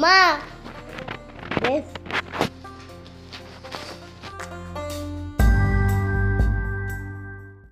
妈